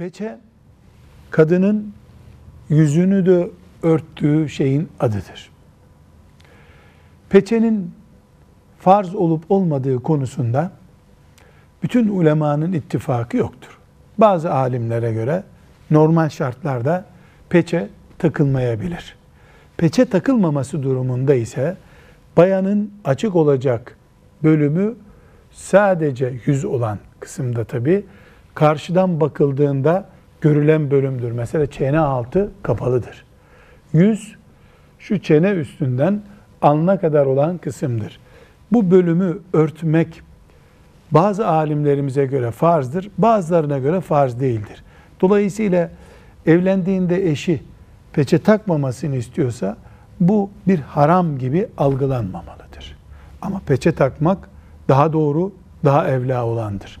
Peçe kadının yüzünü de örttüğü şeyin adıdır. Peçenin farz olup olmadığı konusunda bütün ulemanın ittifakı yoktur. Bazı alimlere göre normal şartlarda peçe takılmayabilir. Peçe takılmaması durumunda ise bayanın açık olacak bölümü sadece yüz olan kısımda tabi karşıdan bakıldığında görülen bölümdür. Mesela çene altı kapalıdır. Yüz şu çene üstünden alna kadar olan kısımdır. Bu bölümü örtmek bazı alimlerimize göre farzdır, bazılarına göre farz değildir. Dolayısıyla evlendiğinde eşi peçe takmamasını istiyorsa bu bir haram gibi algılanmamalıdır. Ama peçe takmak daha doğru, daha evla olandır.